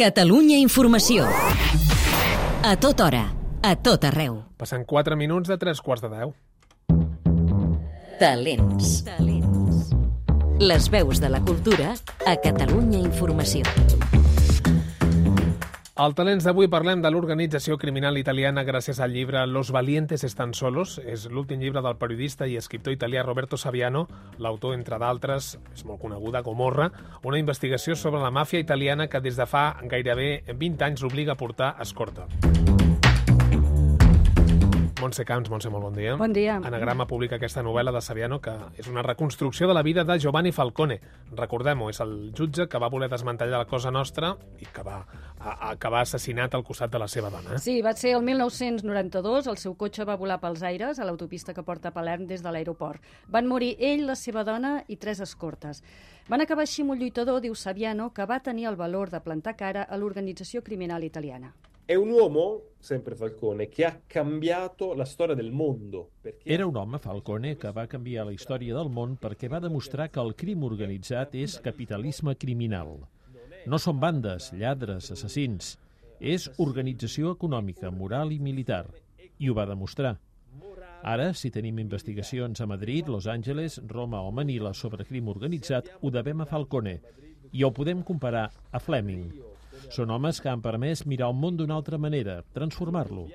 Catalunya Informació. A tota hora, a tot arreu. Passant 4 minuts de 3 quarts de 10. Talents. Talents. Les veus de la cultura a Catalunya Informació. Al Talents d'avui parlem de l'organització criminal italiana gràcies al llibre Los valientes están solos. És l'últim llibre del periodista i escriptor italià Roberto Saviano. L'autor, entre d'altres, és molt coneguda, Gomorra, una investigació sobre la màfia italiana que des de fa gairebé 20 anys l'obliga a portar escorta. Montse Camps, Montse, molt bon dia. Bon dia. Anagrama publica aquesta novel·la de Saviano que és una reconstrucció de la vida de Giovanni Falcone. Recordem-ho, és el jutge que va voler desmantellar la Cosa Nostra i que va a- acabar assassinat al costat de la seva dona. Eh? Sí, va ser el 1992, el seu cotxe va volar pels aires a l'autopista que porta a Palerm des de l'aeroport. Van morir ell, la seva dona i tres escortes. Van acabar així amb un lluitador, diu Saviano, que va tenir el valor de plantar cara a l'organització criminal italiana. È un uomo, sempre Falcone, che ha cambiato la storia del mondo. Perché Era un home, Falcone, que va canviar la història del món perquè va demostrar que el crim organitzat és capitalisme criminal. No són bandes, lladres, assassins. És organització econòmica, moral i militar. I ho va demostrar. Ara, si tenim investigacions a Madrid, Los Angeles, Roma o Manila sobre crim organitzat, ho devem a Falcone. I ho podem comparar a Fleming. Són homes que han permès mirar el món d'una altra manera, transformar-lo.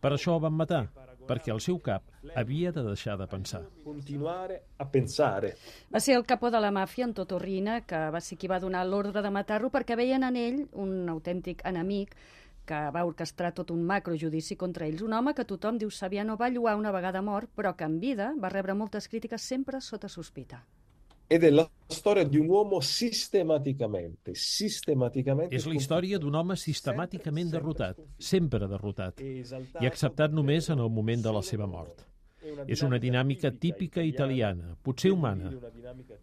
Per això el van matar, perquè el seu cap havia de deixar de pensar. continuare a pensare. Va ser el capó de la màfia, en Totorrina, que va ser qui va donar l'ordre de matar-lo perquè veien en ell un autèntic enemic que va orquestrar tot un macrojudici contra ells. Un home que tothom, diu Saviano, va lluar una vegada mort, però que en vida va rebre moltes crítiques sempre sota sospita. Ed è la storia di un uomo sistematicamente, sistematicamente... És la història d'un home sistemàticament derrotat, sempre derrotat, e i acceptat només en el moment de la seva mort. És una dinàmica típica italiana, potser humana.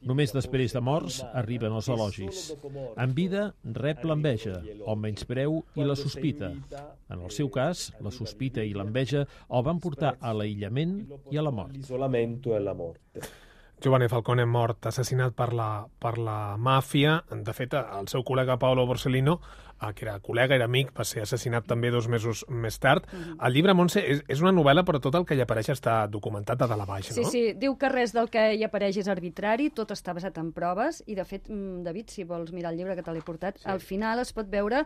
Només després de morts arriben els elogis. En vida rep l'enveja, el menyspreu i la sospita. En el seu cas, la sospita i l'enveja el van portar a l'aïllament i a la mort. Giovanni Falcone mort, assassinat per la, per la màfia. De fet, el seu col·lega Paolo Borsellino, eh, que era col·lega, era amic, va ser assassinat també dos mesos més tard. El llibre, Montse, és, és una novel·la, però tot el que hi apareix està documentat de dalt a baix, Sí, no? sí, diu que res del que hi apareix és arbitrari, tot està basat en proves, i de fet, mm, David, si vols mirar el llibre que te l'he portat, sí. al final es pot veure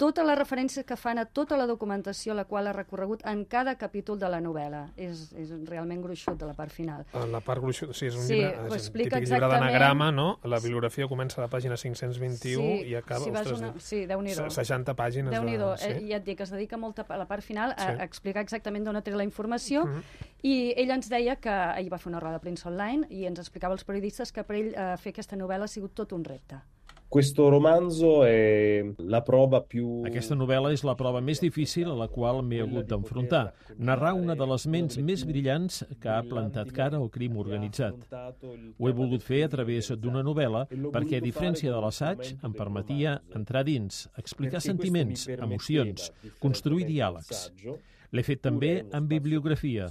tota la referència que fan a tota la documentació la qual ha recorregut en cada capítol de la novel·la. És, és realment gruixut de la part final. La part gruixuda, sí, és un Sí, llibre, és un explica típic llibre exactament. d'anagrama, no? La bibliografia comença a la pàgina 521 i acaba... si ostres, una... Sí, déu-n'hi-do. 60 pàgines. déu nhi de... eh, ja et dic, es dedica molta a la part final a, Sí. a explicar exactament d'on ha tret la informació Mhm. i ell ens deia que ahir va fer una roda de premsa online i ens explicava als periodistes que per ell eh, fer aquesta novel·la ha sigut tot un repte. Questo romanzo è la prova più... Aquesta novel·la és la prova més difícil a la qual m'he hagut d'enfrontar. Narrar una de les ments més brillants que ha plantat cara al crim organitzat. Ho he volgut fer a través d'una novel·la perquè, a diferència de l'assaig, em permetia entrar dins, explicar sentiments, emocions, construir diàlegs. L'he fet també en bibliografia.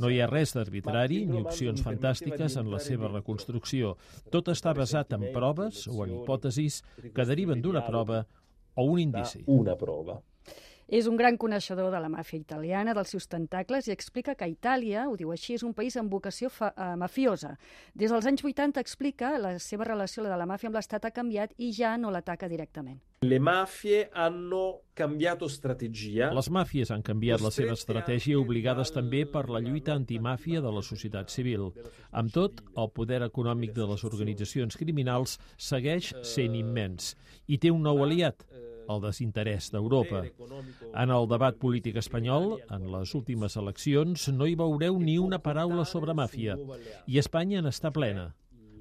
No hi ha res d'arbitrari ni opcions fantàstiques en la seva reconstrucció. Tot està basat en proves o en hipòtesis que deriven d'una prova o un indici. Una prova. És un gran coneixedor de la màfia italiana, dels seus tentacles, i explica que Itàlia, ho diu així, és un país amb vocació fa, eh, mafiosa. Des dels anys 80 explica la seva relació, la de la màfia amb l'Estat, ha canviat i ja no l'ataca directament. Le mafie hanno cambiato strategia. Les màfies han canviat la seva estratègia obligades també per la lluita antimàfia de la societat civil. Amb tot, el poder econòmic de les organitzacions criminals segueix sent immens i té un nou aliat, el desinterès d'Europa. En el debat polític espanyol, en les últimes eleccions, no hi veureu ni una paraula sobre màfia, i Espanya n'està plena.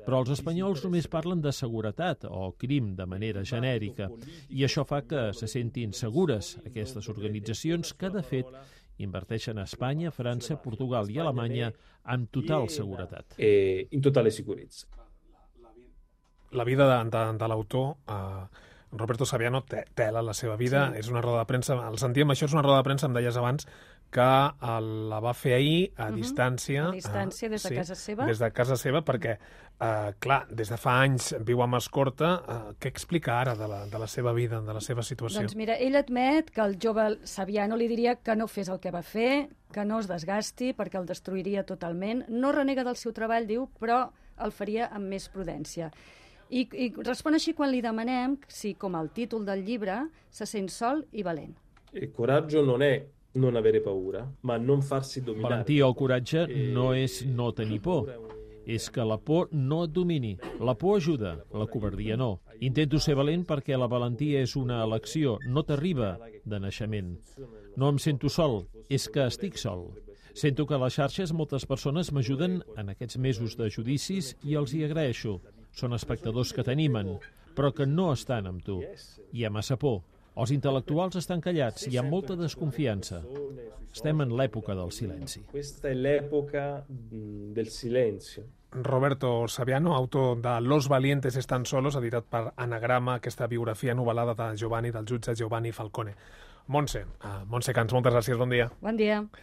Però els espanyols només parlen de seguretat o crim de manera genèrica, i això fa que se sentin segures aquestes organitzacions que, de fet, inverteixen a Espanya, França, Portugal i Alemanya amb total seguretat. E in totale sicurezza. La vida de, de, de l'autor eh, Roberto Saviano te tela la seva vida, sí. és una roda de premsa, el sentíem, això és una roda de premsa, em deies abans, que la va fer ahir a uh -huh. distància. A distància, des de sí, casa seva. Des de casa seva, perquè, eh, clar, des de fa anys viu amb escorta. Eh, què explica ara de la, de la seva vida, de la seva situació? Doncs mira, ell admet que el jove Saviano li diria que no fes el que va fer, que no es desgasti perquè el destruiria totalment. No renega del seu treball, diu, però el faria amb més prudència. I, I respon així quan li demanem si, com el títol del llibre, se sent sol i valent. Il coraggio non è non avere paura, ma non farsi dominare. Valentia o coratge no és no tenir por, és que la por no et domini. La por ajuda, la covardia no. Intento ser valent perquè la valentia és una elecció, no t'arriba de naixement. No em sento sol, és que estic sol. Sento que a les xarxes moltes persones m'ajuden en aquests mesos de judicis i els hi agraeixo. Són espectadors que t'animen, però que no estan amb tu. Hi ha massa por, els intel·lectuals estan callats, hi ha molta desconfiança. Estem en l'època del silenci. Questa è l'epoca mm, del silenzio. Roberto Saviano, autor de Los valientes están solos, editat per Anagrama, aquesta biografia novel·lada de Giovanni, del jutge Giovanni Falcone. Montse, uh, Montse Cans, moltes gràcies, bon dia. Bon dia.